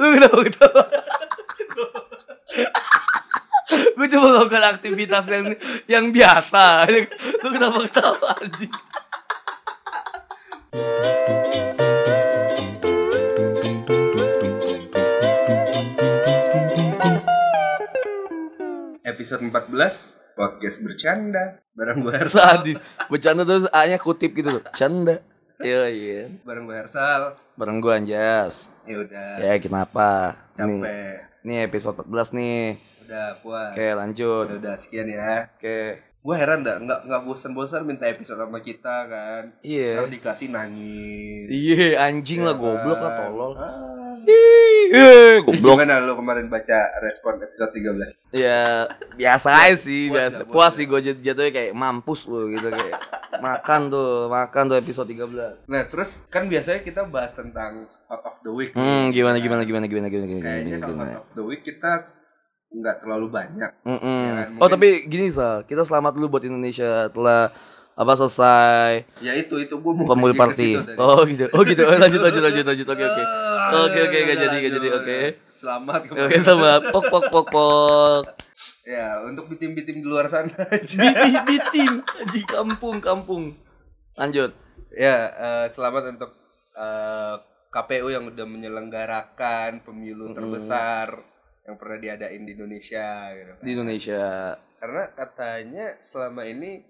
Lu kenapa ketawa? Gue coba melakukan aktivitas yang yang biasa. Lu kenapa ketawa anjing? Episode 14 Podcast bercanda Bareng gue Sadis. Bercanda terus A-nya kutip gitu loh. Canda. Iya, iya. Bareng gue Hersal Bareng gua Anjas. Ya udah Ya, kenapa? Nih, Capek nih episode 14 nih. Udah puas Oke, lanjut. Udah, udah sekian ya Oke. Gue heran dah Nggak, nggak bosan-bosan minta episode sama kita kan Iya. Kalau dikasih nangis Iya, anjing lah Ya goblok lah kan? tolol. Ah. Ih, goblok. Gimana lu kemarin baca respon episode 13? Ya biasa aja sih, Puas biasa. nggak, puas Puas sih gue jatuhnya kayak mampus lu gitu kayak makan tuh, makan tuh episode 13. Nah terus kan biasanya kita bahas tentang Hot of the Week Hmm, nih. gimana Nah, gimana gimana gimana gimana gimana Kayaknya gimana. kalau gimana. Hot of the Week kita nggak terlalu banyak Mm-mm. Ya kan, Oh, mungkin- tapi gini Sal, kita selamat dulu buat Indonesia telah apa selesai Ya itu, itu gue mau ke party. Oh gitu. Oh gitu. Oh, lanjut lanjut lanjut lanjut. Oke oke. Ah, Oke oke gak jadi gak jadi oke. Selamat Oke sama pok pok pok pok. Ya, untuk bitim-bitim di luar sana aja. Biti bitim di kampung kampung. Lanjut. ya, eh, selamat untuk eh, KPU yang udah menyelenggarakan pemilu terbesar yang pernah diadain di Indonesia gitu kan. Di Indonesia. Karena katanya selama ini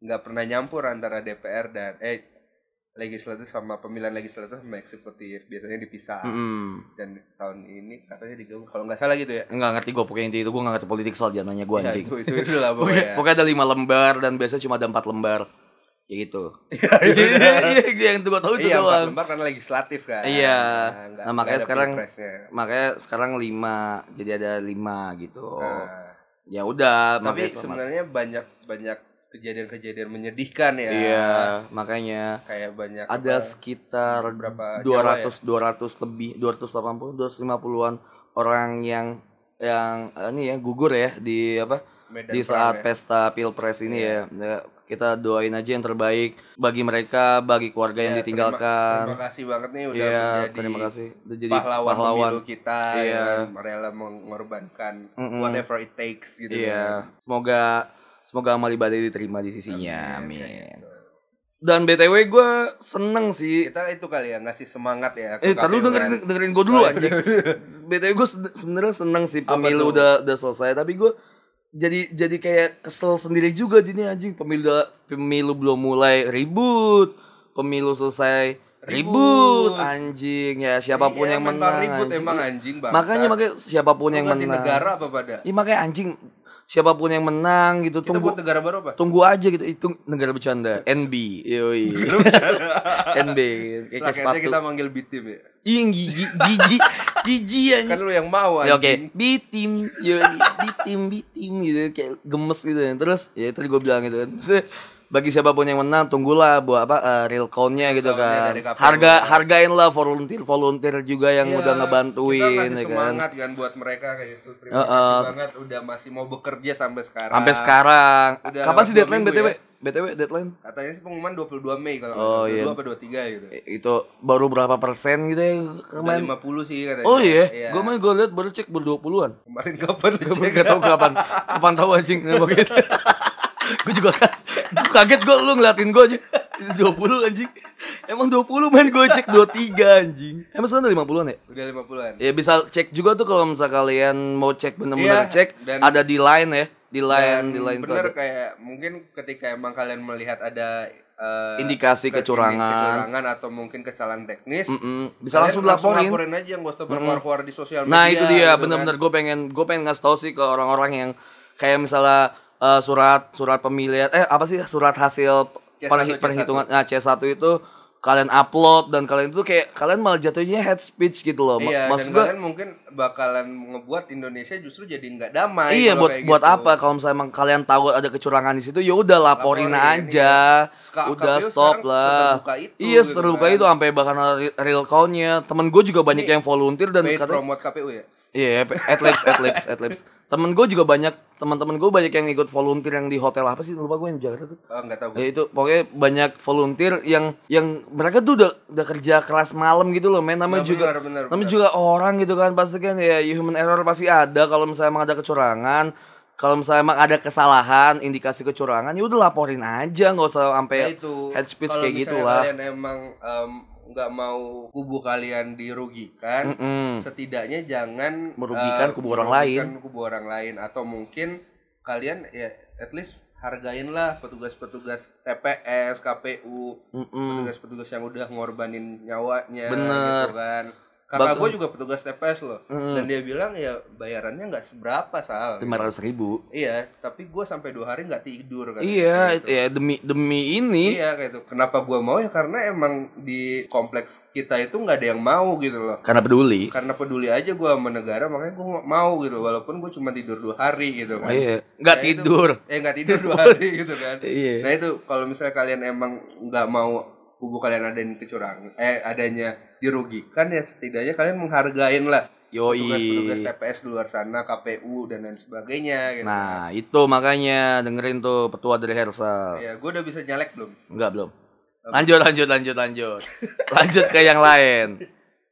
nggak pernah nyampur antara DPR dan eh legislatif sama pemilihan legislatif sama eksekutif biasanya dipisah Mm-mm. dan tahun ini katanya digabung kalau nggak salah gitu ya Enggak ngerti gue pokoknya itu gue gak ngerti politik soal nanya gue ya, anjing. itu itu itu lah Pokoknya, pokoknya ada lima lembar dan biasanya cuma ada empat lembar. Kayak gitu. Iya, iya, yang tuh gue tahu itu iya doang. lembar karena legislatif kan Iya. nggak- Nah, makanya nggak sekarang-. Makanya sekarang lima, jadi ada lima gitu. Nah, Ya udah, tapi sebenarnya banyak banyak kejadian-kejadian menyedihkan ya Iya, makanya kayak banyak ada apa, sekitar berapa 200 200 lebih 280 250-an orang yang yang ini ya gugur ya di apa medan di saat ya. pesta pilpres ini ya. Ya, kita doain aja yang terbaik bagi mereka bagi keluarga yang Ya, ditinggalkan terima, terima kasih banget nih udah iya menjadi terima kasih udah jadi pahlawan, pahlawan, kita Iya. yang rela mengorbankan Mm-mm. whatever it takes gitu iya kan. semoga semoga amal ibadah diterima di sisinya Amin, amin, gitu. dan btw gue seneng sih kita itu kali ya ngasih semangat ya Eh, lu KPU dengerin dengerin gue dulu Oh, iya, anjing. BTW gue sebenarnya seneng sih pemilu udah udah selesai, tapi gue jadi jadi kayak kesel sendiri juga di ini anjing pemilu pemilu belum mulai ribut, pemilu selesai ribut, Ribut. anjing ya siapa pun Iya, yang menang. ribut anjing. emang anjing bangsa. Makanya makanya siapa pun Lu yang menang. negara apa pada Iya makanya anjing siapa pun yang menang gitu kita tunggu buat negara baru apa? tunggu aja gitu. Itu negara bercanda. NB yoi. NB kayak sepatu kita manggil bitim ya? Ih, gigi, gigi, gigi kan anjing. lu yang mau Ya oke, anjing. Bitim, yo, bitim, bitim gitu, kayak gemes gitu. Ya. Terus ya tadi gue bilang gitu kan. Maksudnya, bagi siapa pun yang menang, tunggulah buat apa eh, real count-nya gitu kan. Harga hargain lah volunteer volunteer juga yang Iya, udah kita ngebantuin kasih ya kan. semangat kan buat mereka kayak itu terima Heeh. kasih banget udah masih mau bekerja sampai sekarang Sampai sekarang. Udah Kapan sih deadline BTW? ya. BTW deadline? katanya sih pengumuman 22 Mei kalau Oh, nggak iya. salah. 22 apa 23 gitu Itu baru berapa persen gitu ya udah kemarin? 50 sih katanya Oh iya, Iya. gue main gue liat baru cek baru 20-an. kemarin kapan Gue gak tau kapan Kapan tau anjing Kenapa gitu Gue juga Gue kaget gue lu ngeliatin gue aja Itu 20 anjing Emang 20 main gue cek 23 anjing Emang sekarang udah 50an ya? udah 50-an Ya bisa cek juga tuh kalau misal kalian mau cek bener-bener Iya, cek dan- Ada di line ya Di line, Dan di line bener kayak mungkin ketika emang kalian melihat ada eh, Indikasi ke- kecurangan. kecurangan atau mungkin kesalahan teknis Mm-mm. Bisa kalian langsung dilaporin laporin aja nggak usah berkuar-kuar di sosial media Nah itu dia gitu bener-bener kan. gue pengen gue pengen ngasih tau sih ke orang-orang yang kayak misalnya eh, surat surat pemilihan eh apa sih surat hasil C1, perhi- C1. perhitungan nah C1 itu kalian upload dan kalian itu kayak kalian malah jatuhnya head speech gitu loh. Iya, dan Maksud gue kalian mungkin bakalan ngebuat Indonesia justru jadi nggak damai. iya buat kayak buat gitu. apa kalau misalnya emang kalian tahu ada kecurangan di situ ya udah laporin, Laporin, aja. Ska- Udah KPU stop lah. seterbuka itu iya, gitu seterbuka kan. itu sampai bahkan re- real count-nya. Temen gue juga banyak yang volunteer dan Paid katanya promote KPU ya. Iya, adlibs, adlibs, adlibs. Temen gue juga banyak, teman-teman gue banyak yang ikut volunteer yang di hotel apa sih? Lupa gue yang di Jakarta tuh. Oh, nggak tahu. Ya itu pokoknya banyak volunteer yang yang mereka tuh udah udah kerja keras malam gitu loh, men. Namanya Nah, juga benar, benar, namanya benar. juga orang gitu kan pasti kan ya human error pasti ada kalau misalnya emang ada kecurangan. Kalau misalnya emang ada kesalahan, indikasi kecurangan, ya udah laporin aja, nggak usah sampai itu head speech kayak gitu lah. kalian emang em, nggak mau kubu kalian dirugikan Mm-mm. setidaknya jangan Merugikan eh, kubu orang merugikan lain. kubu orang lain atau mungkin kalian ya at least hargainlah petugas-petugas TPS KPU petugas-petugas yang udah ngorbanin nyawanya Bener. gitu kan kakak Bak- gue juga petugas TPS loh Mm. dan dia bilang ya bayarannya nggak seberapa sal lima ratus ribu. iya tapi gue sampai dua hari nggak tidur kan Iya, Gitu. ya demi demi ini. Iya kayak itu. Kenapa gua mau ya karena emang di kompleks kita itu nggak ada yang mau gitu loh. Karena peduli. Karena peduli aja gua sama negara makanya gua mau gitu walaupun gua cuma tidur dua hari gitu kan. Iya, nggak Nah, itu- tidur. Eh nggak tidur dua hari gitu kan. Iya. Nah itu kalau misalnya kalian emang nggak mau kubu kalian ada yang kecurangan, eh adanya dirugikan ya setidaknya kalian menghargain lah Yoi. petugas-petugas TPS di luar sana, KPU dan lain sebagainya gitu. Nah, itu makanya dengerin tuh petua dari Hersal. Ya, gua udah bisa nyalek belum? Enggak belum. Lanjut lanjut lanjut lanjut. lanjut ke yang lain.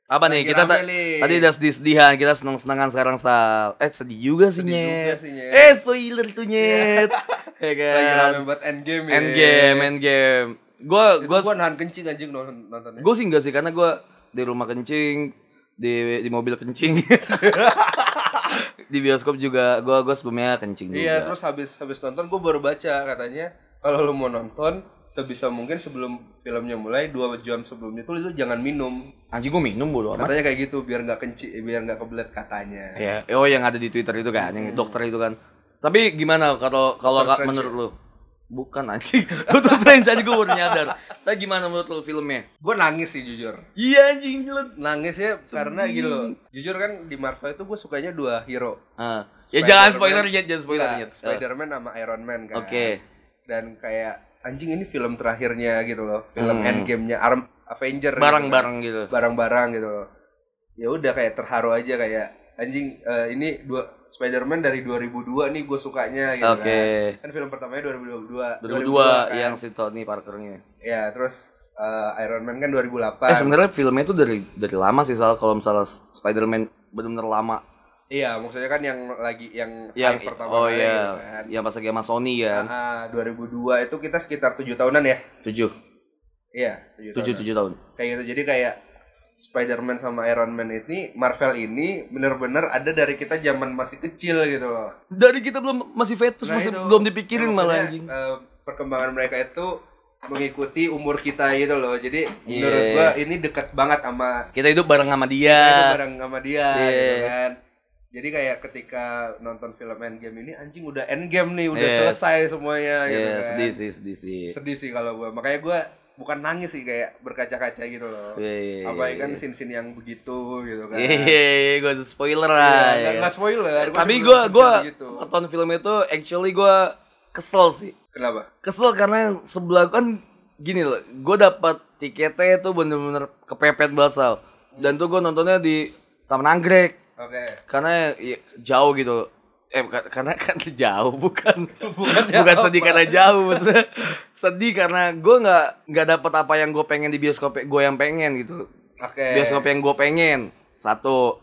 Apa nih? Kita ta- nih. tadi udah sedih-sedihan, kita seneng-senengan sekarang Sal. Eh, sedih juga sih, Sedih Nyet. Nyet. Eh, spoiler tuh, Nyet. ya kan. Lagi rame buat endgame ya. Endgame, endgame. Gua Itu gua gua nahan kencing anjing nonton nontonnya. Gue sih enggak sih karena gue di rumah kencing, di di mobil kencing. di bioskop juga gue gue sebelumnya kencing juga. Iya, terus habis habis nonton gue baru baca katanya kalau lu mau nonton sebisa mungkin sebelum filmnya mulai dua jam sebelumnya tuh lu jangan minum. Anjing gue minum bodo amat. Katanya kayak gitu biar nggak kencing, biar nggak kebelet katanya. Ya, oh yang ada di Twitter itu kan, yang dokter itu kan. Tapi gimana kalau kalau menurut lu? Bukan anjing. Doctor Strange aja gue baru nyadar. Tapi gimana menurut lu filmnya? Gue nangis sih jujur. Iya anjing lu. Nangis ya karena gitu loh. Jujur kan di Marvel itu gue sukanya dua hero. Ah. Ya jangan spoiler ya, jangan spoiler Nyet. Spider-Man sama Iron Man kan. Oke. Dan kayak anjing ini film terakhirnya gitu loh. Film Hmm. Endgame-nya Arm Avenger. gitu kan. Barang-barang gitu. barang-barang gitu loh. Ya udah kayak terharu aja kayak anjing eh, ini dua Spider-Man dari 2002 nih gue sukanya gitu Oke. kan. Kan film pertamanya 2022. 2002 kan. yang si Tony Parkernya. Ya, terus eh, Iron Man kan 2008. Eh sebenarnya filmnya itu dari dari lama sih soal kalau misalnya Spider-Man benar-benar lama. Iya, maksudnya kan yang lagi yang Yang pertama oh iya, gitu kan. yang pas lagi sama Sony kan. Ah, 2002 itu kita sekitar 7 tahunan ya. 7 Iya, 7 7 tahunan. 7 tahun. Kayak gitu. Jadi kayak Spider-Man sama Iron Man ini Marvel ini bener-bener ada dari kita zaman masih kecil gitu loh. Dari kita belum masih fetus Nah, masih itu. belum dipikirin Ya, malah anjing. eh, perkembangan mereka itu mengikuti umur kita gitu loh. Jadi Iya. menurut gua ini dekat banget sama Kita hidup bareng sama kita itu dia. bareng sama dia Iya. gitu kan. Jadi kayak ketika nonton film Endgame ini anjing udah Endgame nih, udah Iya. selesai semuanya gitu Iya, kan. sedih sih, sedih sih. Sedih sih kalau gua. Makanya gua bukan nangis sih kayak berkaca-kaca gitu loh. Iya. Apalagi kan scene-scene yang begitu gitu kan. Iya, gue spoiler Iya, lah. nggak- ya. nggak spoiler. gua Tapi gue gue begitu. nonton film itu actually gue kesel sih. Kenapa? Kesel karena sebelah kan gini loh, gue dapat tiketnya itu bener-bener kepepet banget sal. Dan tuh gue nontonnya di Taman Anggrek Oke. karena ya, jauh gitu. Eh bukan- karena kan jauh bukan bukan, ya sedih karena jauh maksudnya sedih karena gue nggak nggak dapat apa yang gue pengen di bioskop gue yang pengen gitu. Oke. bioskop yang gue pengen. Satu.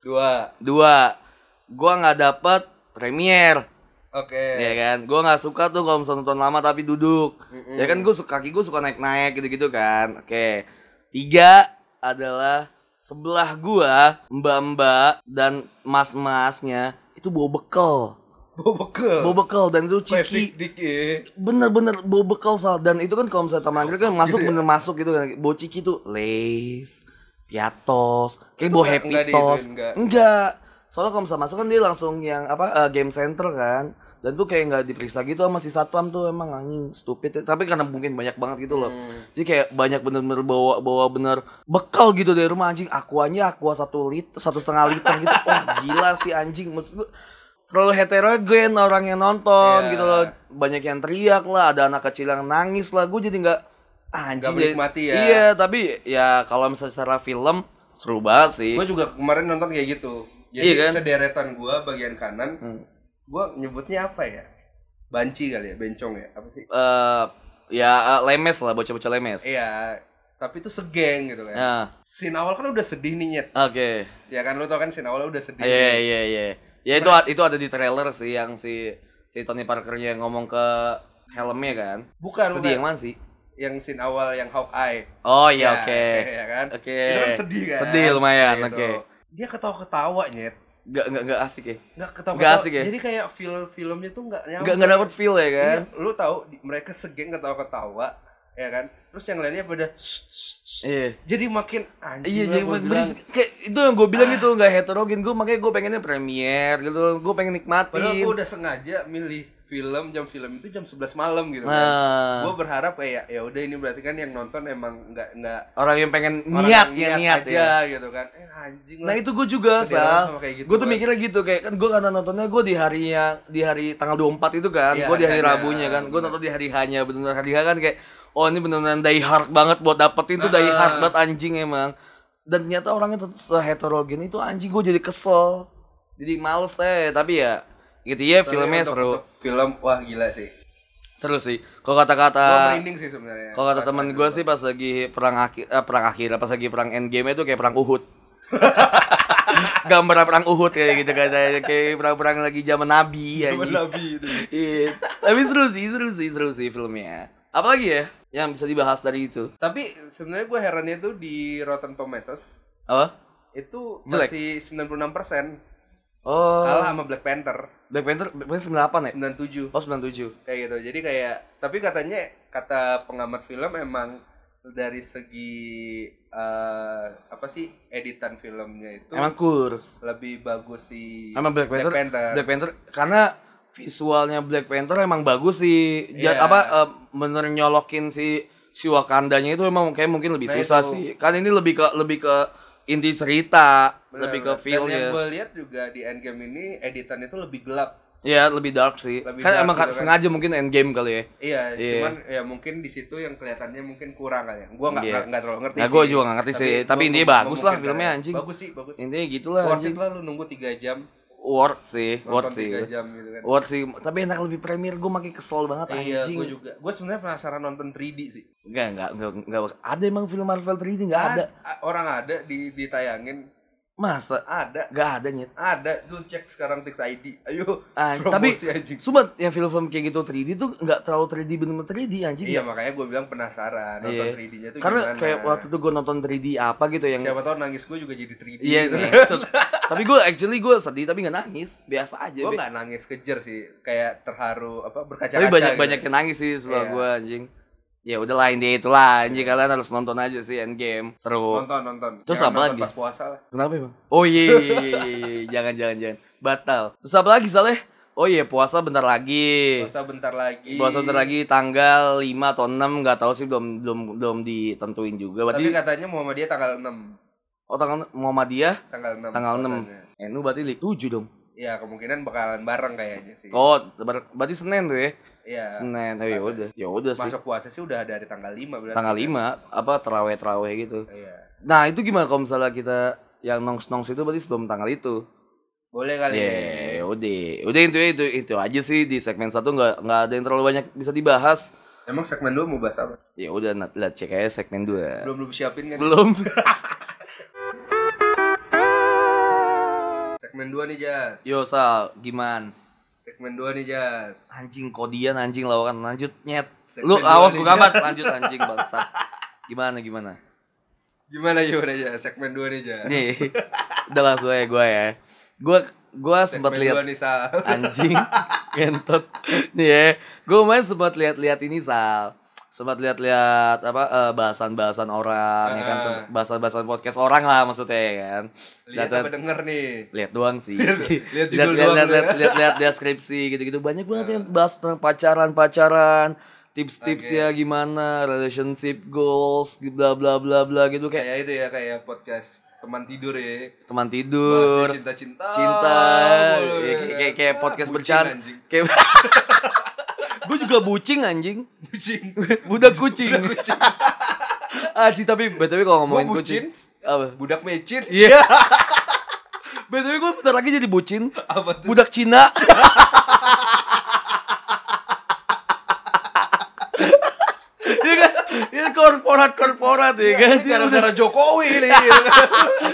Dua. dua. Gue nggak dapet premier. Oke. ya kan? Gue nggak suka tuh kalau misalnya nonton lama tapi duduk. Ya kan gue kaki gue suka naik naik gitu gitu kan? Oke. Tiga adalah sebelah gua mbak-mbak dan mas-masnya itu bawa bekal Bawa bekal. bawa bekal dan itu ciki. ya. bener-bener bawa bekal sal. Dan itu kan kalau misalnya taman anggrek kan masuk bener masuk gitu kan. Bawa ciki tuh lace piatos kayak nggak- happy nggak toast. diituin, nggak? enggak soalnya kalau misalnya masuk kan dia langsung yang apa eh, game center kan. Dan tuh kayak nggak diperiksa gitu sama si satpam tuh emang anjing stupid. Ya. tapi karena mungkin banyak banget gitu loh. Hmm. jadi kayak banyak bener-bener bawa bawa bener bekal gitu dari rumah anjing. Akuanya aqua satu liter satu setengah liter gitu. Wah gila sih anjing. Maksud gue terlalu heterogen orang yang nonton Iya. gitu loh banyak yang teriak lah ada anak kecil yang nangis lah gue jadi nggak ah, anjing Nggak jadi- menikmati ya. iya tapi ya kalau misalnya secara film seru banget sih Gue juga kemarin nonton kayak gitu. Jadi Iya kan? sederetan gua bagian kanan, Hmm. gua nyebutnya apa ya? Banci kali ya, bencong ya, apa sih? Eh, ya eh, lemes lah bocah-bocah lemes. Iya, tapi itu segeng gitu kan. Ya. Scene awal kan udah sedih nih nyet. Oke. Ya kan lu tau kan scene awal udah sedih. Iya iya iya. Ya itu itu ada di trailer sih yang si si Tony Parkernya ngomong ke helmnya kan. Bukan, Sedih bukan. yang mana sih? Yang scene awal yang Hawkeye. Oh iya Ya, oke. Ya kan? Oke. Itu kan sedih kan. Sedih lumayan, Gitu. oke. Dia ketawa-ketawa nyet. Gak gak gak asik ya. Nggak ketawa Nggak asik ya? Jadi kayak feel filmnya tuh nggak nyampe. Gak gak dapet feel ya kan. Iya, lu tahu mereka segeng ketawa-ketawa, ya kan? Terus yang lainnya pada "Shh, shh, shh." Iya. Jadi makin anjing Iya, jadi bilang. berisik. kayak itu yang gue bilang gitu nggak heterogen. Gue makanya gue pengennya premier gitu. Gue pengen nikmatin. Padahal gue udah sengaja milih film jam film itu jam 11 malam gitu kan. Nah, Gue berharap kayak ya udah ini berarti kan yang nonton emang nggak nggak orang yang pengen orang niat yang ya niat aja ya. gitu kan. Eh anjing Nah lah. itu gue juga sal. gitu, gue tuh Bang. mikirnya gitu kayak kan gue karena nontonnya gue di hari yang di hari tanggal 24 itu kan. Iya, gue di hari hanya. Rabunya kan. Gue nonton di hari hanya benar hari H kan kayak oh ini benar-benar die hard banget buat dapetin tuh die hard banget anjing emang. Dan ternyata orangnya tuh seheterogen itu anjing gue jadi kesel. Jadi males eh tapi ya gitu ya Tapi filmnya untuk- seru. untuk film wah gila sih. Seru sih. Kalau kata-kata sih sebenarnya. Kalau kata teman gue sih pas lagi perang akhir, eh, perang akhir, pas lagi perang endgame itu kayak perang Uhud. Gambar perang Uhud kayak gitu katanya, kayak perang-perang lagi zaman Nabi ya. Zaman Nabi itu. Iya. Tapi seru sih, seru sih, seru sih filmnya. Apalagi ya yang bisa dibahas dari itu? Tapi sebenarnya gue herannya tuh di Rotten Tomatoes Apa? itu Jelek. masih 96% Oh, kalah sama Black Panther Black Panther, Black Panther 98 ya? 97 Oh, 97. kayak gitu jadi kayak tapi katanya kata pengamat film emang dari segi eh, apa sih editan filmnya itu Emang kurs. lebih bagus si Emang Black Panther, Panther. Black Panther karena visualnya Black Panther emang bagus sih. Ja- Iya. apa eh, bener nyolokin si si Wakandanya itu emang kayak mungkin lebih Nah, susah itu. sih. Kan ini lebih ke lebih ke inti cerita, Benar, lebih ke benar. feel Dan yang ya. gue lihat juga di Endgame ini editan itu lebih gelap Ya, lebih dark sih. Lebih kan dark emang gitu kan. sengaja mungkin endgame kali ya. iya Iya. cuman ya mungkin di situ yang kelihatannya mungkin kurang kali ya gue nggak Iya. nggak- nggak terlalu ngerti Nah, sih gua juga nggak ngerti sih. Tapi gua intinya bagus lah filmnya, ya. anjing. bagus sih bagus Intinya gitulah worth it lah lu nunggu 3 jam Worth sih, worth sih. 3 jam gitu kan Worth sih. Tapi enak lebih premier gue makin kesel banget Iya, anjing. gue juga. Gue sebenarnya penasaran nonton 3D sih. Enggak, enggak, enggak, enggak, ada emang film Marvel 3D enggak ada. A- Orang ada di ditayangin. Masa? Ada. Enggak ada nyet. Ada. Lu cek sekarang Tix ID. Ayo. Ah, tapi anjing. sumpah yang film-film kayak gitu 3D tuh nggak terlalu 3D bener-bener 3D anjing Iya, ya. makanya gue bilang penasaran nonton Iya. 3D-nya tuh Karena gimana. kayak waktu itu gue nonton 3D apa gitu yang Siapa tahu nangis gue juga jadi 3D Iya, gitu. ngetut. tapi gue actually gue sedih tapi nggak nangis, biasa aja. gue Be. gak nangis kejer sih. Kayak terharu apa berkaca-kaca Tapi banyak gitu. banyak yang nangis sih sebelah Iya. gue anjing. Ya udah lah ini itulah anjing kalian harus nonton aja sih Endgame seru. Nonton, nonton. Terus Jangan apa nonton lagi? pas puasa lah. Kenapa emang? Oh iya, iya, iya, iya, iya. jangan jangan jangan batal. Terus apa lagi Saleh? Oh iya puasa bentar lagi. Puasa bentar lagi. Puasa bentar lagi tanggal 5 atau 6 nggak tahu sih belum belum belum ditentuin juga. Tapi Berarti katanya Muhammadiyah tanggal 6. Oh tanggal Muhammadiyah Tanggal 6. tanggal 6. puasanya. NU berarti li 7 dong. Ya, kemungkinan bakalan bareng kayaknya sih. Oh, ber- berarti Senin tuh ya. Iya. Senin. Oh, ya udah. Ya udah sih. Masuk puasa sih udah dari tanggal 5 berarti. Tanggal 5 apa terawih-terawih gitu. Iya. Nah, itu gimana kalau misalnya kita yang nongs-nongs itu berarti sebelum tanggal itu? Boleh kali. Ya, udah. Udah itu itu itu aja sih di segmen satu nggak nggak ada yang terlalu banyak bisa dibahas. Emang segmen 2 mau bahas apa? Ya udah, lihat cek aja segmen 2. Belum lu siapin kan? Belum. Segmen 2 nih, Jas. Yo, Sal, gimana? Segmen 2 nih, Jas. Anjing kodian anjing lawakan lanjut nyet. Segmen Lu awas gua gambar lanjut anjing bangsat. Gimana gimana? Gimana gimana ya? Segmen 2 nih, Jas. Nih. Udah langsung aja gua ya. Gua gua sempat lihat 2 nih, Sal. anjing gentot nih ya gue main sempat lihat-lihat ini sal sempat lihat-lihat apa eh, bahasan-bahasan orang ya kan Ah. bahasan-bahasan podcast orang lah maksudnya ya kan Lihat apa denger nih? lihat doang sih lihat lihat lihat lihat ya. lihat deskripsi gitu-gitu banyak banget yang bahas tentang pacaran pacaran tips-tips Oke. ya gimana relationship goals bla bla bla bla gitu kayak Kayak itu ya, kayak podcast teman tidur ya. teman tidur cinta-cinta. cinta mulu, ya, ya kayak, kayak, podcast bercanda kayak gue juga bucing anjing Bucin. budak kucing anjing tapi btw kalau ngomongin Gua kucing bucin. apa Budak mecin. iya BTW gue bentar lagi jadi bucin. Apa tuh? Budak Cina. Iya kan? Ini korporat-korporat ya kan? Ini gara-gara Jokowi nih.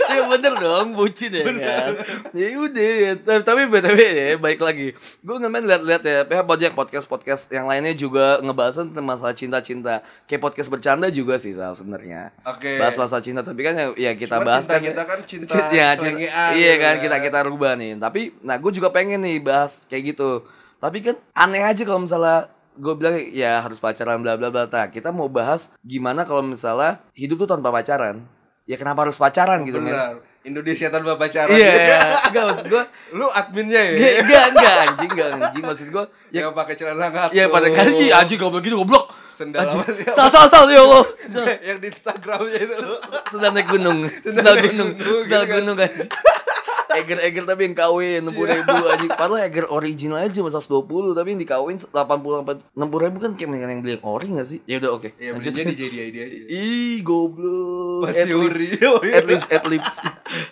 Ya bener dong, bucin ya kan. Ya udah, ya. tapi, tapi btw ya, baik lagi. Gue ngemen liat-liat ya, ya banyak podcast-podcast yang lainnya juga ngebahas tentang masalah cinta-cinta. Kayak podcast bercanda juga sih Sal sebenarnya. Oke. Bahas masalah cinta, tapi kan ya, ya kita Cuma bahas cinta kita kan cinta Cint- ya, cinta- Iya kan, kan. kita kita rubah nih. Tapi, nah gue juga pengen nih bahas kayak gitu. Tapi kan aneh aja kalau misalnya gue bilang ya harus pacaran bla bla bla. Nah, kita mau bahas gimana kalau misalnya hidup tuh tanpa pacaran. Ya kenapa harus pacaran gitu men? Benar. Indonesia tanpa pacaran. Iya, iya. enggak maksud gue Lu adminnya ya? Enggak, enggak, enggak anjing, enggak anjing maksud gue ya Yang pakai celana ngatur. ya pada kali anjing goblok gitu goblok. Sendal Anjing. apa sih? Sal sal sal ya Allah. yang di Instagramnya itu. Sedang naik gunung, sedang gunung, sedang gunung anjing. Eger Eger tapi yang kawin enam puluh ribu anjing. Padahal Eger original aja cuma 120 tapi yang dikawin 80 sampai enam puluh ribu kan kayak mendingan yang beli yang ori nggak sih? Ya udah oke. Ya Lanjut. belinya di JDID aja. Ih goblok. Pasti Adlibs. ori. Oh, iya. Adlibs, adlibs.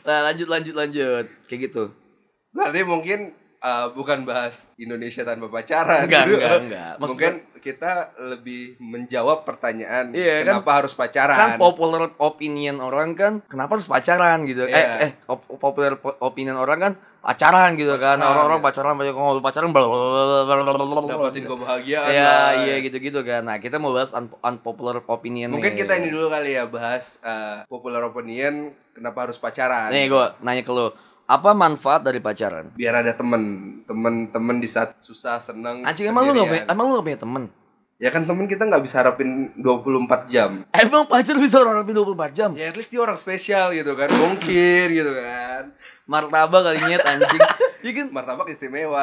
Nah lanjut lanjut lanjut kayak gitu. Berarti mungkin uh, bukan bahas Indonesia tanpa pacaran. Enggak, enggak, enggak. Maksud mungkin kita lebih menjawab pertanyaan Iya, kan- kenapa harus pacaran. kan popular opinion orang kan kenapa harus pacaran gitu Iya. eh eh op- popular po- opinion orang kan pacaran gitu kan Pacaran, orang-orang ya. pacaran banyak ngomong pacaran dapatin kebahagiaan. Iya, lah. iya gitu-gitu kan. Nah, kita mau bahas un- unpopular opinion Mungkin nih. kita ini dulu kali ya bahas uh, popular opinion kenapa harus pacaran. Nih gua nanya ke lu, apa manfaat dari pacaran? Biar ada temen, temen-temen di saat susah, seneng. Anjing emang lu gak punya, emang lu gak punya temen? Ya kan temen kita nggak bisa harapin 24 jam. Emang pacar bisa orang lebih 24 jam? Ya at least dia orang spesial gitu kan, mungkin gitu kan. Martabak kali nyet anjing. Iya kan? Martabak istimewa.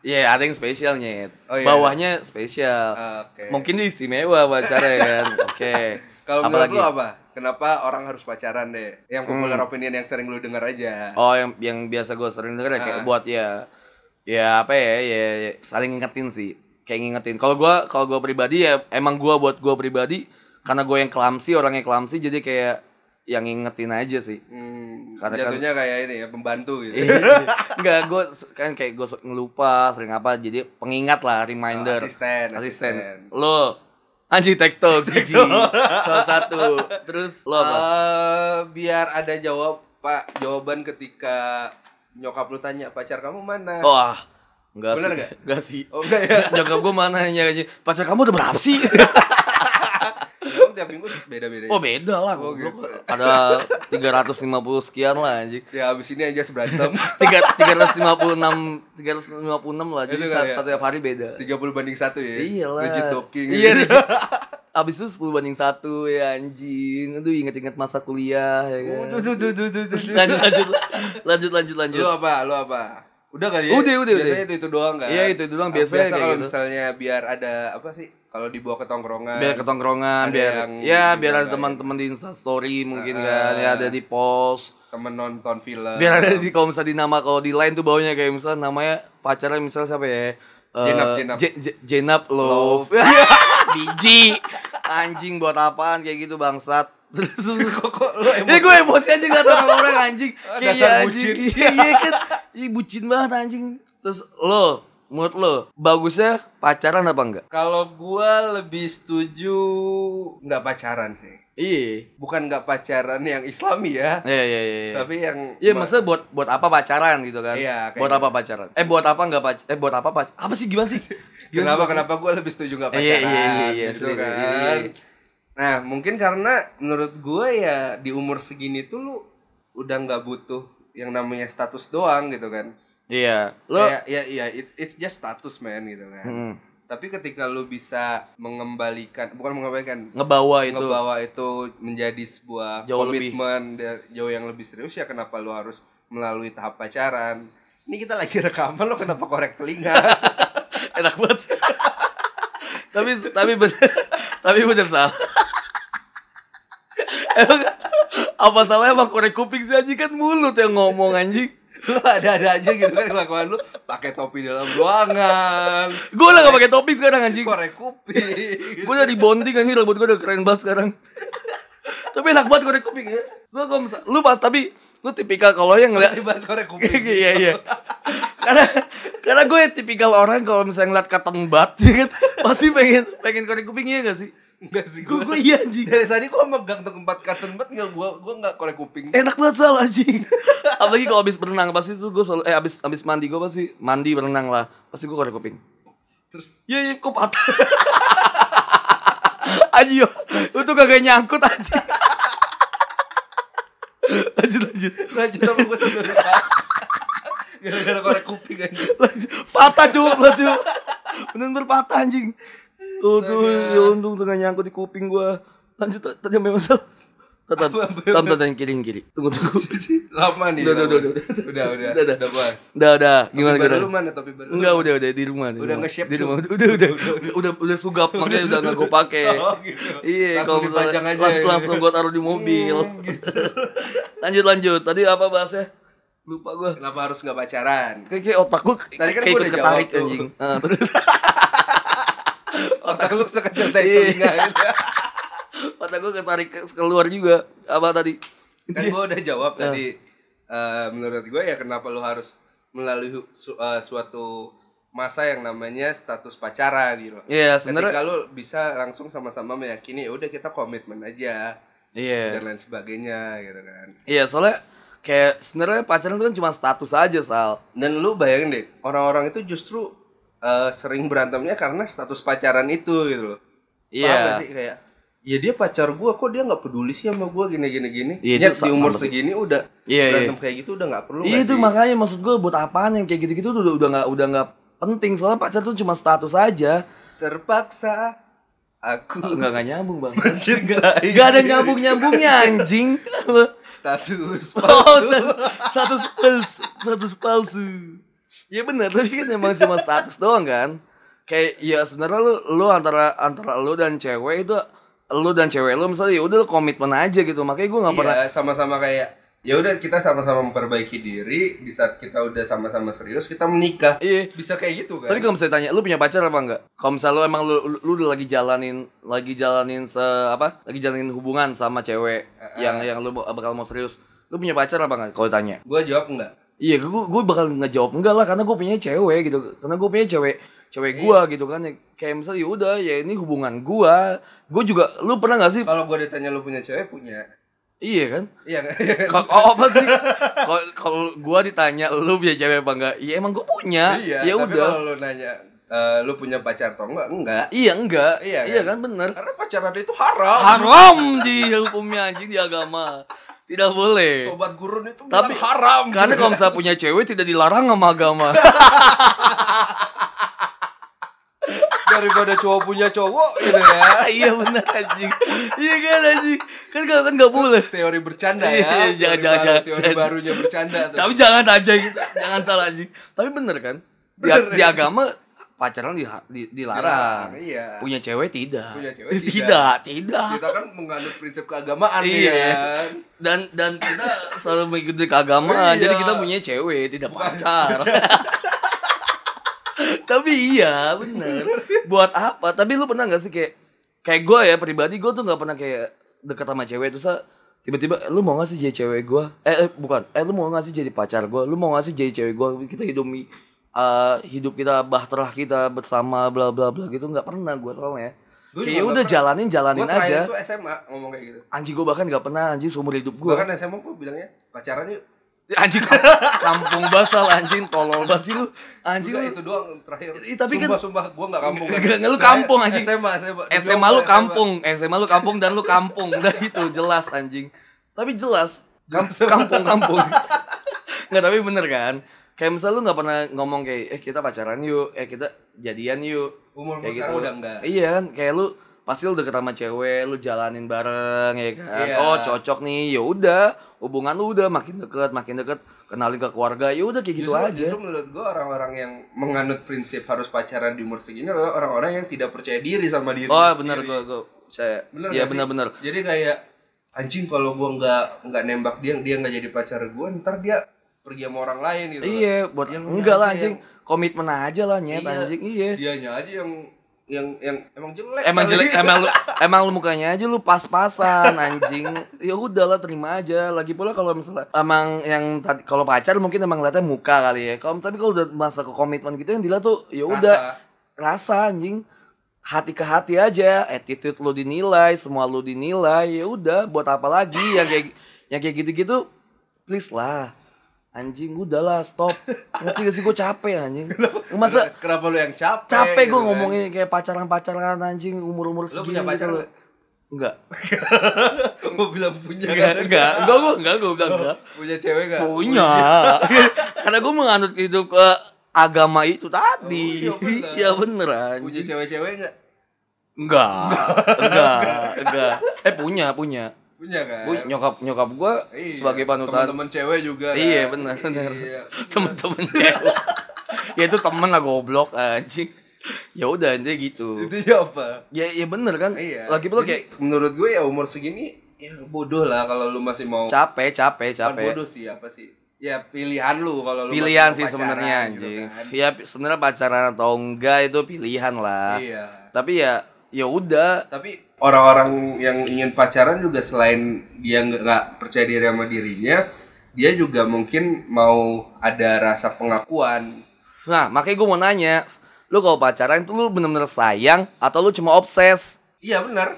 Iya, ada yang spesial nyet. Oh, iya. Bawahnya spesial. Oke. Mungkin dia istimewa pacarnya kan. Oke. Kalau menurut lu apa? Kenapa orang harus pacaran deh? Yang popular opinion yang sering lu dengar aja. Oh, yang yang biasa gue sering denger ya kayak Ah. buat ya ya apa ya, ya, ya saling ngingetin sih. Kayak ngingetin. Kalau gua kalau gua pribadi ya emang gua buat gua pribadi karena gue yang clumsy, orang yang clumsy jadi kayak yang ngingetin aja sih. Hmm, Karena kan- jatuhnya kayak ini ya pembantu gitu. Enggak, gue kan kayak gue ngelupa, sering apa, jadi pengingat lah, reminder. Oh, asisten, asisten. asisten. Lo, anjing TikTok, jiji. Salah satu. Terus lo apa? Eh, biar ada jawab Pak jawaban ketika nyokap lu tanya pacar kamu mana? Wah, enggak Bener sih. nggak? Enggak sih. Oh, enggak ya? Nyokap gue mana nanya pacar kamu udah berapa sih? Tiap minggu beda-beda. oh beda lah, Oh, gitu. Ada 350 sekian lah anjing. Ya abis ini aja berantem. Tiga, 356 356 lah jadi satu, kali ya? satu tiap hari beda 30 banding satu ya. Iyalah. Rigid talking. Iya, rigid. Abis itu 10 banding 1 ya anjing. Aduh inget-inget masa kuliah ya kan. Tuh. lanjut lanjut lanjut lanjut lanjut. Lu apa? Lu apa? Udah kali ya? Udah, udah, Biasanya udah. itu itu doang kan? Iya, itu- itu doang. Ah, Biasanya Biasa kalau gitu. misalnya biar ada apa sih? Kalau dibawa ke tongkrongan. Biar ketongkrongan, Ada biar yang ya biar ada teman-teman di Insta story mungkin Ah. kan, ya ada di post. temen nonton film. Biar ada di kalau misalnya di nama kalau di line tuh baunya kayak misalnya namanya pacarnya misalnya siapa ya? Eh, Jenap, Jenap. Je- Je- Jenap Love. Biji. Anjing buat apaan kayak gitu bangsat. Terus kok kok lu Ya gue emosi aja gak tau orang anjing Kayak Dasar iya, anjing. Iya iya kan Iya bucin banget anjing Terus lo Menurut lo Bagusnya pacaran apa enggak? Kalau gua lebih setuju nggak pacaran sih. Iya Bukan nggak pacaran yang Islami ya, Iya iya iya iya. tapi yang Iya maksudnya buat buat apa pacaran gitu kan? Iya, Buat apa pacaran? Eh buat apa enggak pacaran? Eh buat apa pacaran? Apa sih gimana sih? Gimana kenapa sih kenapa gua lebih setuju nggak Iya, pacaran iya, iya, iya, gitu setuju. kan. Iya, iya. Nah mungkin karena menurut gua ya di umur segini tuh lu udah nggak butuh yang namanya status doang gitu kan. Iya. Lo Kayak, ya iya it- it's just status man gitu kan. Mm. Tapi ketika lu bisa mengembalikan bukan mengembalikan ngebawa itu ngebawa itu menjadi sebuah Jauh lebih. komitmen da- jauh yang lebih serius ya kenapa lu harus melalui tahap pacaran ini kita lagi rekaman lo kenapa korek telinga enak banget. tapi tapi bener tapi bener salah. Emang apa salahnya emang korek kuping sih anjing kan mulut yang ngomong anjing. lu ada-ada aja gitu kan kelakuan lu pakai topi dalam ruangan Gue udah gak pakai topi sekarang anjing. korek kuping Gue udah di bonding anjing rambut gue udah keren banget sekarang. tapi enak banget korek kuping ya. Misal, lu pas tapi lu tipikal kalau yang ngeliat Dibahas korek kuping. iya iya karena karena gue tipikal orang kalau misalnya ngeliat cotton bud ya kan pasti pengen pengen korek kupingnya gak sih? Enggak sih gue gue. gue iya anjing. Dari tadi gua megang tuh empat cotton bud enggak gua gua enggak korek kuping. enak banget sal anjing. Apalagi kalau abis berenang pasti tuh gue selalu eh abis abis mandi gue pasti mandi berenang lah pasti gue korek kuping. Terus? Iya iya kok patah anjing yo. Itu kagak nyangkut anjing. Lanjut lanjut. Lanjut gua sampai lupa. Gara-gara korek kuping aja. lanjut patah cuy lanjut bener-bener patah anjing tuh tuh ya untung tengah nyangkut di kuping gua lanjut tadi sampai masalah Tetap, tam tam yang kiri yang kiri. Tunggu tunggu. Lama nih. Udah, udah, lama udah, nih. udah. udah, udah, Udah, udah, udah. bahas. Udah udah. Gimana Topi baru gimana? lu mana topi baru? lu? Enggak udah udah di rumah. Di Udah rumah. nge-shape di tuh. rumah. Udah udah udah udah udah sugap makanya udah nggak gue pakai. Oh, gitu. Iya, Langsung kalau misalnya dipajang aja langsung, ya. langsung gue taruh di mobil. Hmm, gitu. lanjut lanjut. Tadi apa bahasnya? Lupa gue. Kenapa harus nggak pacaran? Kayak, kayak otak gue Tadi kan ikut udah ketarik jawab tuh. anjing. Ah. Otak lu sekecil telinga. otak gue ketarik ke- keluar juga. Apa tadi? kan gue udah jawab Ah. tadi Eh, menurut gue ya kenapa lu harus melalui su- eh, suatu masa yang namanya status pacaran gitu Iya, Ketika sebenarnya lu bisa langsung sama-sama meyakini ya udah kita komitmen aja Iya. dan lain sebagainya gitu kan Iya, soalnya kayak sebenarnya pacaran itu kan cuma status aja, Sal. dan lu bayangin deh orang-orang itu justru eh, sering berantemnya karena status pacaran itu gitu loh Iya. gak sih kayak ya dia pacar gua kok dia nggak peduli sih sama gua gini gini gini Iya, Nyet, di umur segini udah Iya, berantem iya. kayak gitu udah nggak perlu Iya itu sih? makanya maksud gue buat apaan yang kayak gitu-gitu tuh udah udah nggak udah nggak penting soalnya pacar tuh cuma status aja. terpaksa aku Enggak enggak nyambung, Bang. mencintai Gak ada nyambung-nyambungnya anjing. status Oh, status palsu, status palsu. Ya benar, tapi kan emang cuma status doang kan. Kayak ya sebenarnya lu lu antara antara lu dan cewek itu lu dan cewek lu misalnya ya udah lu komitmen aja gitu. Makanya gue nggak pernah iya sama-sama kayak ya udah kita sama-sama memperbaiki diri di saat kita udah sama-sama serius kita menikah Iya. bisa kayak gitu kan Tapi kalau misalnya tanya, lu punya pacar apa enggak? Kalau misalnya lu emang lu, lu, lu udah lagi jalanin lagi jalanin se apa? Lagi jalanin hubungan sama cewek yang yang lu bakal mau serius. Lu punya pacar apa enggak? Kalau tanya. gua jawab enggak Iya, gue gue bakal ngejawab enggak lah karena gue punya cewek gitu. Karena gue punya cewek cewek gua gitu kan ya. Kayak misalnya ya udah ya ini hubungan gua. Gue juga lu pernah gak sih? kalau gua ditanya lu punya cewek punya Iya kan? iya kan Kalau apa sih? Kalau gua ditanya lu punya cewek apa enggak? Iya emang gue punya. iya ya tapi udah. kalau lu nanya eh, lu punya pacar atau enggak enggak Iya enggak. Iya Iya kan? kan bener. karena pacaran itu haram haram di hukumnya anjing di agama tidak boleh sobat gurun itu Tapi- haram karena kalau misalnya punya cewek tidak dilarang sama agama daripada cowok punya cowok gitu ya. Iya benar anjing. Iya kan anjing? Kan kalau kan nggak boleh. Teori bercanda Iya, ya. Jangan, teori, jangan, baru- jangan, teori jangan. barunya bercanda tuh. Tapi jangan aja jangan salah anjing. Tapi bener kan? Di, Bener, di ya? agama pacaran di, di- dilarang. Dilarang, iya. punya cewek tidak. Punya cewek tidak tidak. tidak, kita kan menganut prinsip keagamaan nih Iya. kan? Dan dan kita selalu mengikuti keagamaan. Iya. jadi kita punya cewek tidak pacar tapi iya bener. Buat apa? Tapi lu pernah nggak sih kayak kayak gue ya pribadi gue tuh nggak pernah kayak deket sama cewek. Terus tiba-tiba lu mau nggak sih jadi cewek gue eh, eh bukan. Eh lu mau nggak sih jadi pacar gue lu mau nggak sih jadi cewek gue kita hidup eh, hidup kita bahtera kita bersama bla bla bla gitu. Nggak pernah gue soalnya. Gua kayak juga udah jalanin jalanin gue terakhir aja. itu SMA ngomong kayak gitu. Anjing gue bahkan nggak pernah anjing seumur hidup gue gue kan SMA gue bilangnya pacaran yuk anjing kampung basal anjing tolol banget sih lu. Anjing Udah lu. itu doang terakhir. Ih, tapi kan- sumpah, sumpah gue gak kampung. Gak- gak- lu kampung, anjing. SMA SMA SMA lu kampung SMA lu kampung dan lu kampung. Udah itu jelas anjing. Tapi jelas kam- kampung kampung. Nggak tapi bener kan? Kayak misal lu nggak pernah ngomong kayak eh kita pacaran yuk. Eh kita jadian yuk. Umur kayak sekarang udah enggak. iya kan? Kayak lu pasti lu deket sama cewek lu jalanin bareng ya kan Iya. oh cocok nih ya udah hubungan lu udah makin deket makin deket kenalin ke keluarga ya udah kayak gitu justru, aja justru menurut gue orang-orang yang menganut prinsip harus pacaran di umur segini adalah orang-orang yang tidak percaya diri sama diri oh bener gua gua saya Bener iya gak sih? bener-bener Jadi kayak anjing kalau gua nggak nggak nembak dia, dia nggak jadi pacar gua, ntar dia pergi sama orang lain gitu. Iya, buat Yang enggak lah anjing. Komitmen aja lah nyet Iya. anjing. Iya. Dianya aja yang yang yang emang jelek Emang jelek, emang lu, emang lu mukanya aja lu pas-pasan anjing. Ya udahlah terima aja. Lagi pula kalau misalnya emang yang tadi kalau pacar mungkin emang lihatnya muka kali ya. Kalau tapi kalau udah masa ke komitmen gitu yang dilihat tuh ya udah rasa anjing. Hati ke hati aja, attitude lu dinilai, semua lu dinilai, ya udah buat apa lagi yang kayak yang kayak gitu-gitu please lah. Anjing udahlah stop. Ngerti gak sih gue capek anjing. Masa kenapa lu yang capek capek gitu gue kan? ngomongin kayak pacaran-pacaran anjing umur-umur lu segini punya pacar gitu nggak? loh. Enggak. Gua bilang punya Enggak, kan? enggak, enggak, gue enggak, gue bilang enggak. punya cewek gak Punya. Karena gue menganut hidup ke agama itu tadi. Oh, iya bener. Iya bener punya cewek-cewek gak Enggak, enggak, enggak. Eh punya, punya. Punya kan Gue nyokap nyokap gue Iya, sebagai panutan. teman-teman cewek juga kan? Iya benar benar. Iya. Temen-temen cewek. ya itu temen lah goblok anjing. Ya udah intinya gitu. itu ya apa Ya ya bener kan. iya Lagi pula kayak menurut gue ya umur segini ya bodoh lah kalau lu masih mau capek capek capek. bodoh sih apa sih ya pilihan lu kalau lu pilihan sih sebenarnya gitu anjing. kan. Ya sebenarnya pacaran atau enggak itu pilihan lah. iya Tapi ya ya udah. tapi orang-orang yang ingin pacaran juga selain dia nggak percaya diri sama dirinya dia juga mungkin mau ada rasa pengakuan Nah, makanya gue mau nanya, lu kalau pacaran itu lu bener-bener sayang atau lu cuma obses? iya benar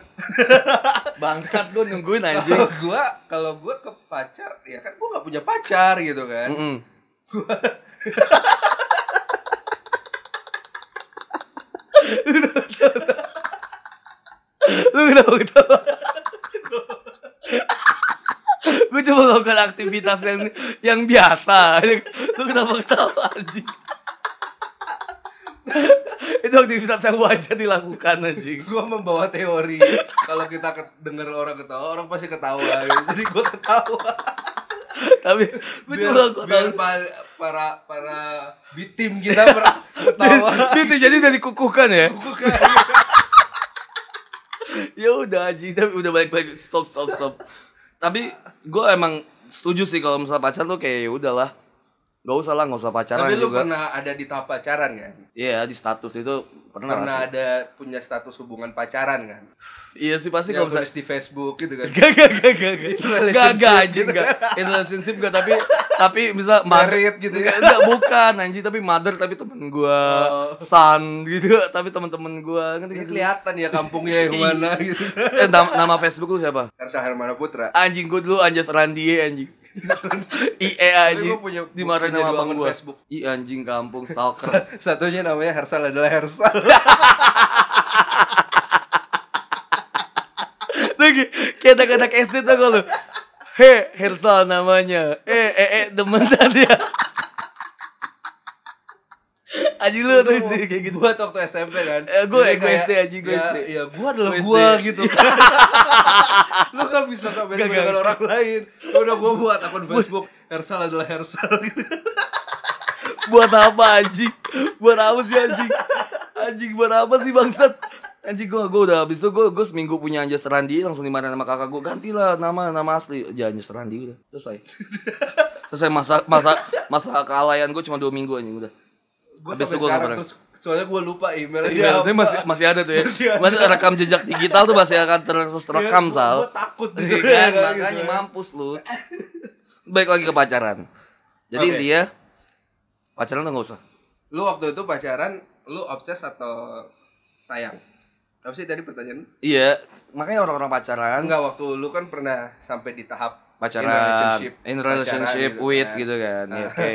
Bangsat gue nungguin anjing. kalau gua kalau gua ke pacar ya kan gua nggak punya pacar gitu kan Mm-mm. lu kenapa ketawa? gue cuma melakukan aktivitas yang yang biasa. Lu kenapa ketawa anjing? Itu aktivitas yang wajar dilakukan anjing. gua membawa teori kalau kita denger orang ketawa orang pasti ketawa gitu. jadi gua ketawa Tapi gue biar, cuma ketawa. biar pa- para para bitim kita ketawa Itu jadi udah dikukuhkan ya? Bukan. Ya udah Haji tapi udah balik-balik stop stop stop. Tapi gue emang setuju sih kalau misalnya pacaran tuh kayak ya udahlah Gak usah lah, gak usah pacaran tapi lu juga pernah ada di tahap pacaran kan Iya di status itu pernah, pernah pasti. ada punya status hubungan pacaran kan Iya sih pasti yang kalau misalnya tulis di Facebook gitu kan Gak, gak, gak, gak, gak, gak, gak, anjing, gitu. gak, in relationship gak, tapi, tapi misal Married gitu kan. Gak, bukan, anjing, tapi mother, tapi temen gua, Oh. son, gitu, tapi temen-temen ini gak sih? kelihatan ya kampungnya yang mana gitu Eh, nama, nama Facebook lu siapa? Karsa Hermana Putra Anjing gue dulu Anjas Randie anjing. IE gua punya- Dimarahin sama dua abang akun gua. Facebook. Ih anjing kampung stalker. satunya namanya Hersal adalah Hersal Lagi kayak anak-anak SD gak lu? He, Hersal namanya. Eh, eh, eh, demenan dia. Anjing lu tuh sih kayak gitu. buat waktu SMP kan Eh, gua kayak, SD aja, gua ya, SD. ya gua adalah Gua gitu lu gak bisa sampai dengan orang lain Ya udah gua buat akun Facebook Hersal adalah Hersal gitu Buat apa anjing? Buat apa sih anjing? Anjing buat apa sih bangsat? Anjing gua gua udah habis itu gua gua seminggu punya Anjas Randi langsung dimarahin sama kakak gua gantilah nama nama asli aja Anjas Randi udah selesai. selesai masa masa masa kealayan gua cuma dua minggu anjing udah. Habis sampai sekarang nggak terus soalnya gua lupa Iya, tapi apa. masih masih ada tuh ya. Masih ada. Masih rekam jejak digital tuh masih akan terus terekam Iya, sal. gua takut Iya sebenarnya kan, makanya gitu. mampus lu. Baik lagi ke pacaran. Jadi Oke. intinya pacaran tuh nggak usah. lu waktu itu pacaran lu obses atau sayang apa sih tadi pertanyaan Iya, makanya orang-orang pacaran enggak waktu lu kan pernah sampai di tahap pacaran in relationship, in relationship pacaran with kan. gitu kan. Iya, Nah. Oke.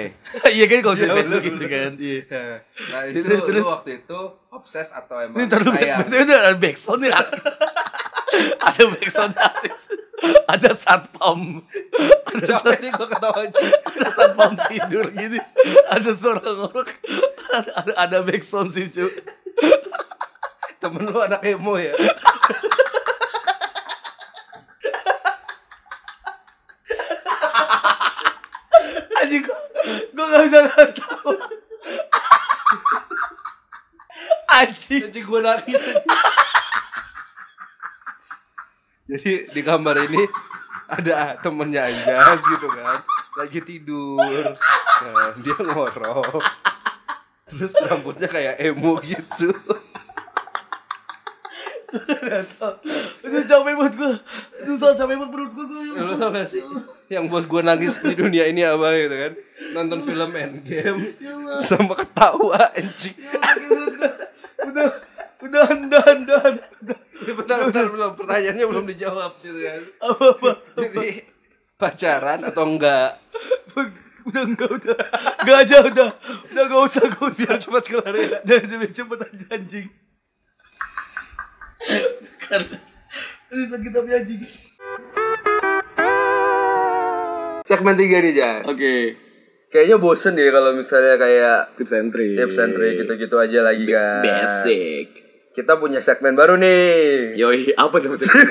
Iya kan kalau Iya, Facebook gitu kan. Iya. nah itu Terus- lu waktu itu obses atau emang Ini sayang betul ada backsound nih asik. ada backsound asik. Ada satpam. Ada capek nih gua ketawa aja ada satpam tidur gini. Ada suara ngorok. Ada, ada, ada backsound sih, cu. temen lu anak emo ya Anjing gua, gua gak bisa tahu. Anjing. jadi gua nangis. Jadi di kamar ini ada temennya Anjas gitu kan. Lagi tidur. Nah, dia ngorok. Terus rambutnya kayak emo gitu Aduh capek banget gue Aduh Sal capek banget perut gue Lu tau gak sih yang buat gue nangis di dunia ini apa gitu kan? Nonton film Endgame sama ketawa anjing. Udah Udah Udah Udah Ya, bentar, bentar, belum. Pertanyaannya belum dijawab gitu kan. Apa-apa Jadi pacaran atau enggak? Udah enggak udah Enggak aja udah Udah gak usah gak usah Biar cepat kelar ya. Udah lebih cepet aja anjing Karena Ini sakit tapi anjing Segmen 3 nih, Jas. Oke Kayaknya bosen deh kalau misalnya kayak Tips and trick tips and trick gitu-gitu aja lagi kan. Basic Kita punya segmen baru nih. Yoi apa tuh maksudnya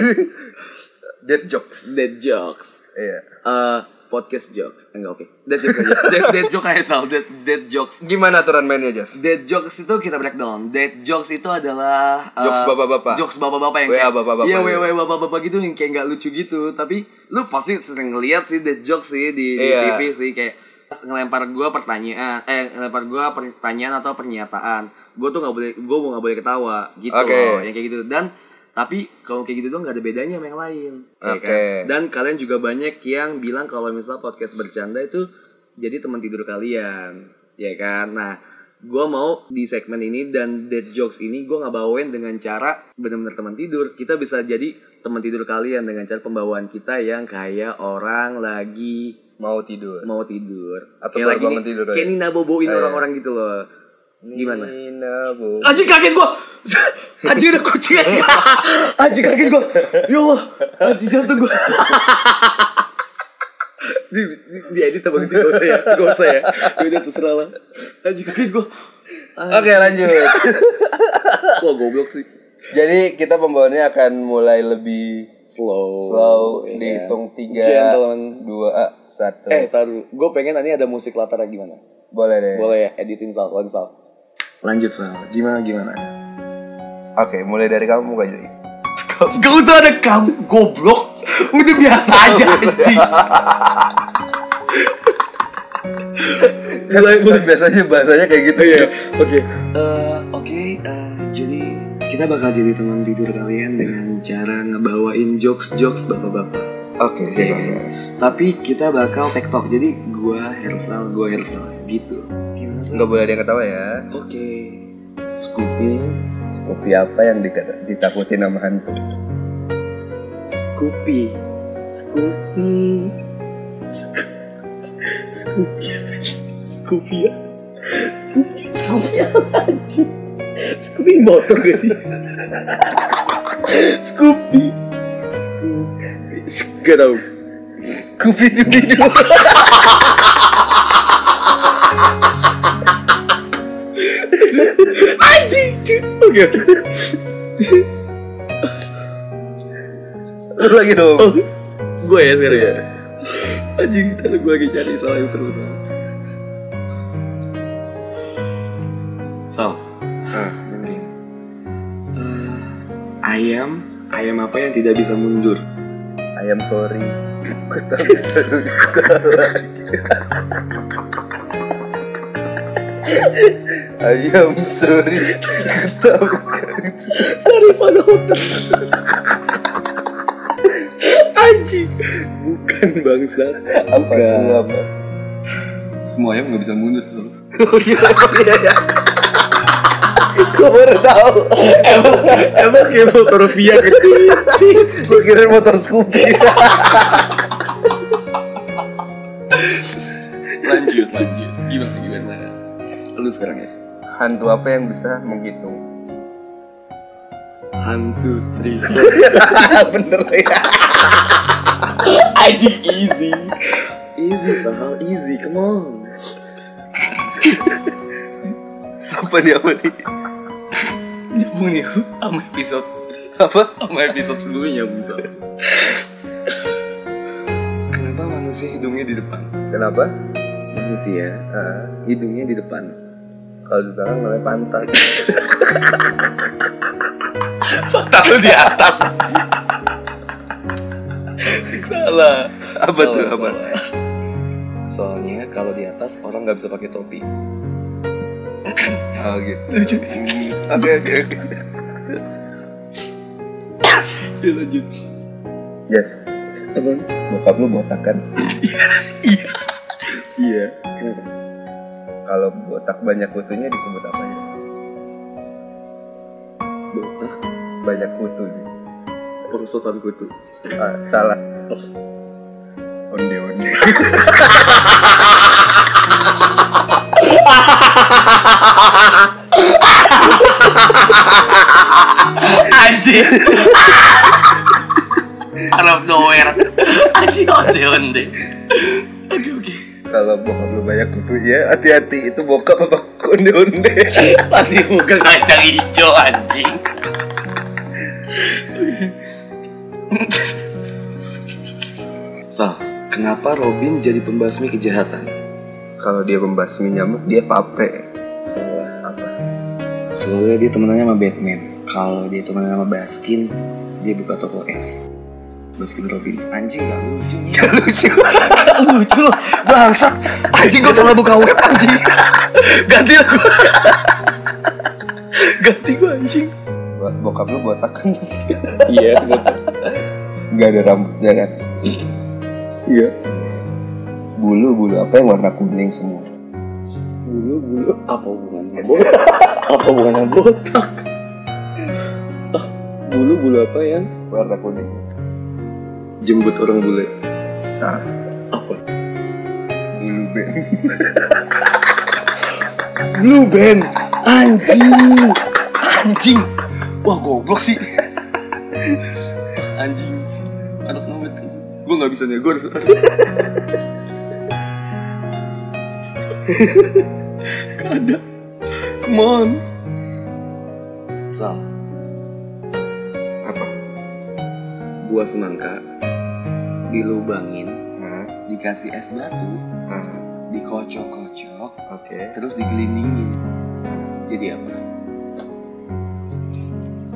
Dead jokes. Dead jokes Iya. Eh podcast jokes enggak oke dead jokes aja dead, dead joke aja Sal dead, dead jokes Gimana aturan mainnya, Jas? Dead jokes itu kita breakdown. Dead jokes itu adalah uh, Jokes bapak-bapak. Jokes bapak-bapak yang kayak bapak-bapak Iya, gitu. WA bapak-bapak gitu yang kayak nggak lucu gitu. Tapi lu pasti sering ngeliat sih dead jokes sih di, di Iya. TV sih kayak ngelempar gua pertanyaan eh ngelempar gua pertanyaan atau pernyataan. Gua tuh nggak boleh gua mau nggak boleh ketawa gitu Oke. loh, yang kayak gitu. Dan tapi kalau kayak gitu tuh nggak ada bedanya sama yang lain. ya Oke. kan? Dan kalian juga banyak yang bilang kalau misal podcast bercanda itu jadi teman tidur kalian, ya kan? Nah, gue mau di segmen ini dan dead jokes ini gue nggak bawain dengan cara benar-benar teman tidur. Kita bisa jadi teman tidur kalian dengan cara pembawaan kita yang kayak orang lagi Mau tidur. mau tidur. Atau kayak lagi nih- tidur kayak Nina boboin Eh. orang-orang gitu loh. Gimana? Nina, Bu. Anjing kaget gua. Anjing ada kucing anjing. Anjing kaget gua. Ya Allah, anjing jantung gua. di, di, di edit apa sih gak usah ya gak usah ya udah terserah lah anjing kaget gua Oke, lanjut. wah goblok sih Jadi kita pembawaannya akan mulai lebih slow slow, ya kan? dihitung tiga, Gentleman. dua, satu. eh taruh gue pengen nanti ada musik latar gimana Boleh deh. boleh ya editin sal langsung sal lanjut sal gimana gimana Oke, mulai dari kamu aja. Gak usah ada kamu goblok Udah biasa aja anjing Mulai mulai Biasanya bahasanya kayak gitu. Jas. Oke. Eh, Oke, eh, jadi kita bakal jadi teman tidur kalian dengan cara ngebawain jokes-jokes bapak-bapak. Oke. Iya. Tapi kita bakal tektok. Jadi gua Hersal, gua Hersal gitu. Gimana? Nggak boleh ada yang ketawa ya. Oke. Scoopy, Scoopy apa yang ditakutin sama hantu? Scoopy. Scoopy. Sco- Scoopy. Scoopy. Scoopy. Scoopy apa anjing? Scoopy motor gak sih? Scoopy. Scoopy. Gak tau. Scoopy Doo. Lu lagi dong. Oh, gue ya sekarang. Iya. Anjing, ntar gue lagi cari soal yang seru Sal. Sal, Ah, dengerin. Eh, ayam, ayam apa yang tidak bisa mundur? I am sorry. Gue tak bisa I am sorry. Gue tak Dari mana otak? Anjing, bukan bangsa. apa itu apa? Semua ayam nggak bisa mundur. Sal. Oh iya iya iya. Gue baru tahu. emang, emang kayak motor Via kecil. Gue kira motor Scoopy. lanjut? Lu sekarang ya? Hantu apa yang bisa menghitung? Hantu three. Bener ya. Aji easy. Easy Sahal, easy, come on. Apa nih apa nih? Nyambung nih sama episode Apa? sama episode sebelumnya Sal. Kenapa manusia hidungnya di depan? Kenapa? Manusia Ah, hidungnya di depan. Kalau di belakang namanya pantat. Tahu di atas. Salah. Apa Salah, tuh, apa? salah. Soalnya kalau di atas orang nggak bisa pakai topi. Oh gitu. Lucu. Oke oke oke. Udah lanjut. Jas, Apa? bokap lu botak kan? Iya. Iya. Kenapa? Kalau botak banyak kutunya disebut apa Jas? Botak. Banyak kutu. Perusotan kutu. Ah, salah. Onde onde. Anjing. Of nowhere. Anjing onde onde. Oke oke. Kalau bokap lu banyak kutunya, hati-hati itu bokap apa onde onde. Pasti bukan kacang hijau anjing. Sal, kenapa Robin jadi pembasmi kejahatan? Kalau dia membasmi nyamuk, dia vape. Salah. Apa? Soalnya dia temenannya sama Batman. Kalau dia temenannya sama Baskin, dia buka toko es. Baskin Robbins anjing gak lucu nih. Gak lucu. Gak lucu loh. Bangsat. Anjing gue salah buka web anjing. Ganti aku. Ganti gue anjing. Bo- Bokap lu botak kan sih? Iya, betul. Nggak ada rambutnya kan? Iya. Bulu bulu apa yang warna kuning semua? Bulu bulu apa hubungannya botak? apa hubungannya botak? Ah, bulu bulu apa yang Warna kuning. Jembut orang bule? Salah. Apa? Bulu ben. Blue band. Anjing. Anjing. Wah goblok sih. Anjing. Out of nowhere anjing. Gue gak bisa nih Gue harus ada. Come on. Sal. Apa? Buah semangka Dilubangin Hah? Dikasih es batu Hah? Dikocok-kocok Oke. Terus digelindingin Jadi apa?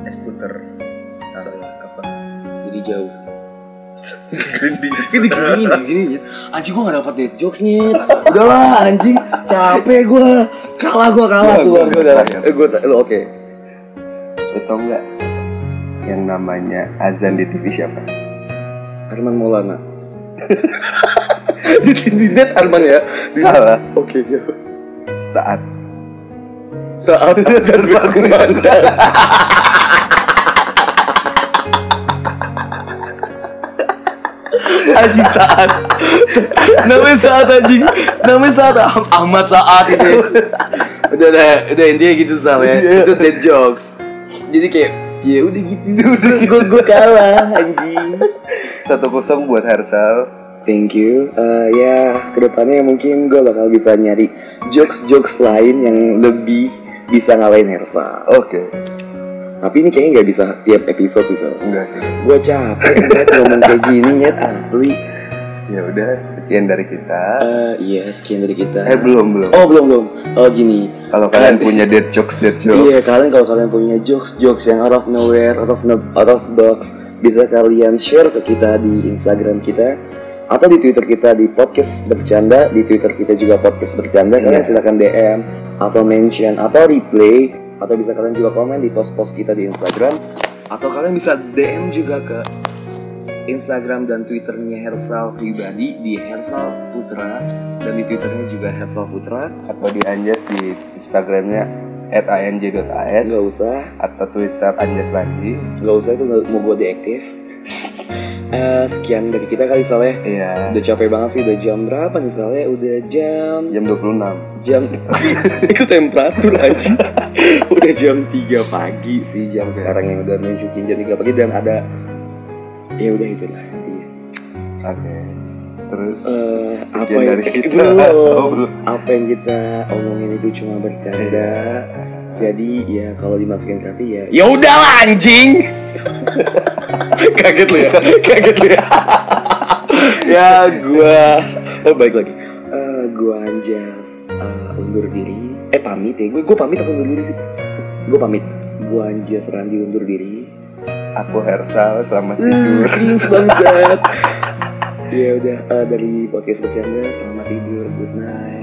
Es puter. Salah. Apa? Jadi jauh Grinding. Sih digini gini Anjing gue gak dapet dead jokes nih Udahlah anjing Capek gue Kalah gue kalah gua- gue udah gue lo oke Lu tau nggak yang namanya azan di TV siapa? Arman Maulana. Di di net Arman ya? Salah. Oke siapa Saat. Saat. Azan berkumandang Anjing saat. Namanya saat anjing. Namanya saat. Ah- Ahmad saat itu. Udah udah Udah intinya gitu Sal ya. Itu dead jokes. Jadi kayak Ya udah gitu Udah gue gue kalah anjing satu kosong buat Hersal. Thank you. Eh, ya ke depannya mungkin gue bakal bisa nyari jokes-jokes lain yang lebih bisa ngalahin Hersa. Oke. Tapi ini kayaknya nggak bisa tiap episode sih. Enggak sih. Gue capek banget ngomong kayak gini nyet asli. Ya udah sekian dari kita. Eh, Iya sekian dari kita. Eh belum belum. Oh belum belum. Oh gini. Kalau kalian punya dead jokes dead jokes. Iya kalian kalau kalian punya jokes jokes yang out of nowhere, out of no, out of box, bisa kalian share ke kita di Instagram kita atau di Twitter kita di podcast bercanda, di Twitter kita juga podcast bercanda. Kalian Iya. silakan DM atau mention atau replay atau bisa kalian juga komen di post-post kita di Instagram atau kalian bisa DM juga ke Instagram dan Twitternya Hersal pribadi di Hersal Putra dan di Twitternya juga Hersal Putra. Atau di Anjas di Instagramnya at anj.as Nggak usah, atau Twitter Anjas Landi. nggak usah itu mau gue deaktif. Eh, sekian dari kita kali Saleh. Iya. Udah capek banget sih, udah jam berapa nih Saleh? Udah jam Jam 26. jam itu temperatur aja. udah jam 3 pagi sih jam sekarang yang udah nunjukin jam 3 pagi dan ada ya udah itulah intinya. Oke. Terus Eh, apa yang dari kita. belum. Oh, belum. apa yang kita omongin itu cuma bercanda. Jadi ya kalau dimasukin ke hati ya ya udahlah anjing. kaget lu ya, kaget lu ya. ya gua oh baik lagi. Eh, gua Anjas eh, undur diri. Eh pamit ya. Gue gue pamit apa undur diri sih? Gue pamit. Gua Anjas Randi undur diri. Aku Hersal, selamat Hmm, tidur. cringe banget. ya udah eh, dari podcast bercanda selamat tidur good night